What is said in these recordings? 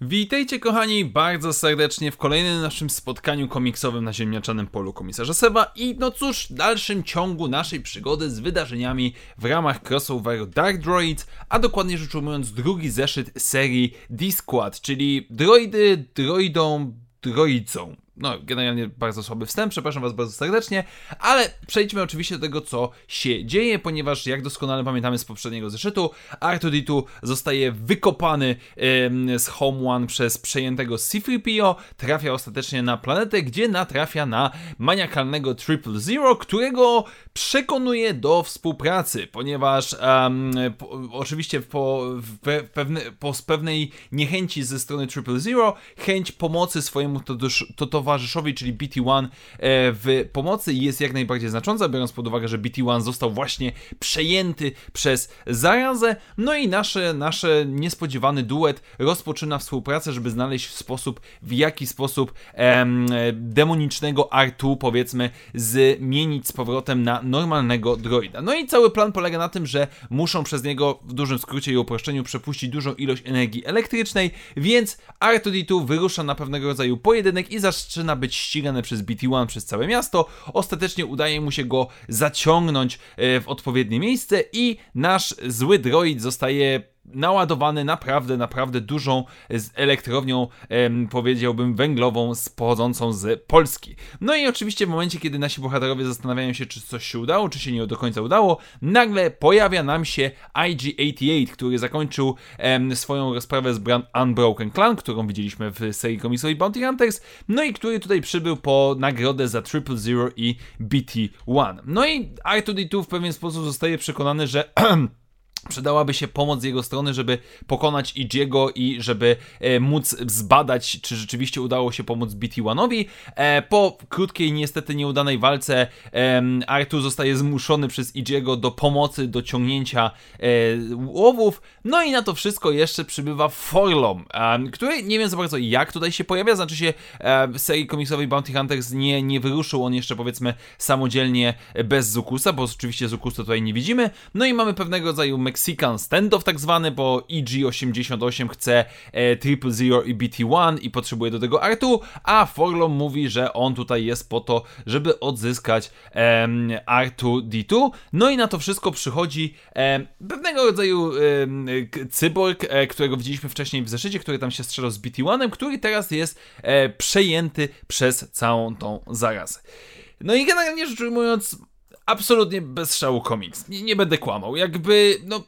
Witajcie kochani bardzo serdecznie w kolejnym naszym spotkaniu komiksowym na ziemniaczanym polu komisarza Seba i no cóż, dalszym ciągu naszej przygody z wydarzeniami w ramach crossoveru Dark Droids, a dokładnie rzecz ujmując drugi zeszyt serii D-Squad, czyli droidy droidą droidzą. No, generalnie bardzo słaby wstęp, przepraszam Was bardzo serdecznie, ale przejdźmy oczywiście do tego, co się dzieje, ponieważ jak doskonale pamiętamy z poprzedniego zeszytu, R2D2 zostaje wykopany ym, z Home One przez przejętego C-3PO, trafia ostatecznie na planetę, gdzie natrafia na maniakalnego Triple Zero, którego przekonuje do współpracy, ponieważ po, oczywiście po, w, pewne, po pewnej niechęci ze strony Triple Zero, chęć pomocy swojemu to, to, to towarzyszowi, czyli BT1 e, w pomocy jest jak najbardziej znacząca, biorąc pod uwagę, że BT1 został właśnie przejęty przez zarazę. No i nasze, nasze niespodziewany duet rozpoczyna współpracę, żeby znaleźć sposób, w jaki sposób em, demonicznego R2 powiedzmy zmienić z powrotem na normalnego droida. No i cały plan polega na tym, że muszą przez niego w dużym skrócie i uproszczeniu przepuścić dużą ilość energii elektrycznej, więc R2D2 wyrusza na pewnego rodzaju pojedynek i zaczyna zaczyna być ścigany przez BT-1 przez całe miasto. Ostatecznie udaje mu się go zaciągnąć e, w odpowiednie miejsce i nasz zły droid zostaje naładowany naprawdę, naprawdę dużą elektrownią, powiedziałbym, węglową pochodzącą z Polski. No i oczywiście w momencie, kiedy nasi bohaterowie zastanawiają się, czy coś się udało, czy się nie do końca udało, nagle pojawia nam się IG-88, który zakończył swoją rozprawę z Brand Unbroken Clan, którą widzieliśmy w serii komiksowej Bounty Hunters, no i który tutaj przybył po nagrodę za Triple Zero i BT-1. No i R2D2 w pewien sposób zostaje przekonany, że Przydałaby się pomoc z jego strony, żeby pokonać Idziego i żeby e, móc zbadać, czy rzeczywiście udało się pomóc BT-1owi. E, po krótkiej, niestety nieudanej walce e, Artu zostaje zmuszony przez Idziego do pomocy, do ciągnięcia e, łowów. No i na to wszystko jeszcze przybywa Forlom, e, który nie wiem za bardzo jak tutaj się pojawia, znaczy się e, w serii komiksowej Bounty Hunters nie, nie wyruszył on jeszcze powiedzmy samodzielnie bez Zukusa, bo oczywiście Zukusa tutaj nie widzimy. No i mamy pewnego rodzaju Mexican standoff tak zwany, bo EG88 chce e, Triple Zero i BT1 i potrzebuje do tego R2, a Forlom mówi, że on tutaj jest po to, żeby odzyskać e, R2D2. No i na to wszystko przychodzi pewnego rodzaju cyborg, e, którego widzieliśmy wcześniej w zeszycie, który tam się strzelał z BT1, który teraz jest e, przejęty przez całą tą zarazę. No i generalnie rzecz ujmując, absolutnie bez szału komiks. Nie, nie, będę kłamał. Jakby, no,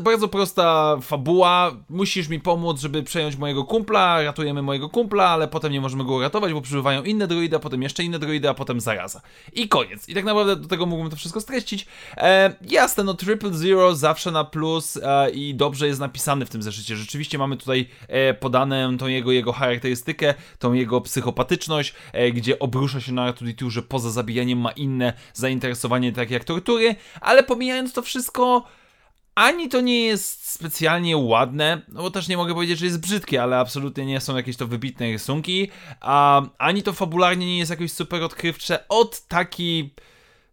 bardzo prosta fabuła. Musisz mi pomóc, żeby przejąć mojego kumpla. Ratujemy mojego kumpla, ale potem nie możemy go uratować, bo przybywają inne droidy, a potem jeszcze inne droidy, a potem zaraza. I koniec. I tak naprawdę do tego mógłbym to wszystko streścić. E, jasne, no, Triple Zero zawsze na plus e, i dobrze jest napisany w tym zeszycie. Rzeczywiście mamy tutaj e, podane tą jego, jego charakterystykę, tą jego psychopatyczność, e, gdzie obrusza się na R2D2, że poza zabijaniem ma inne zainteresowania zainteresowanie takie jak tortury, ale pomijając to wszystko, ani to nie jest specjalnie ładne, no bo też nie mogę powiedzieć, że jest brzydkie, ale absolutnie nie są jakieś to wybitne rysunki, a ani to fabularnie nie jest jakoś super odkrywcze. Od taki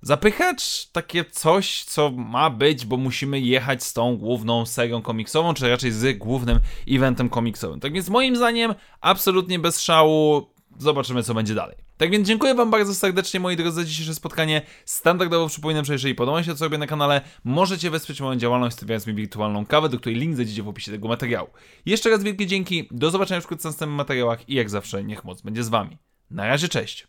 zapychacz, takie coś, co ma być, bo musimy jechać z tą główną serią komiksową, czy raczej z głównym eventem komiksowym. Tak więc moim zdaniem absolutnie bez szału, zobaczymy co będzie dalej. Tak więc dziękuję Wam bardzo serdecznie moi drodzy za dzisiejsze spotkanie. Standardowo przypominam, że jeżeli podoba się to sobie na kanale, możecie wesprzeć moją działalność stawiając mi wirtualną kawę, do której link znajdziecie w opisie tego materiału. Jeszcze raz wielkie dzięki, do zobaczenia wkrótce w następnych materiałach i jak zawsze niech moc będzie z Wami. Na razie, cześć!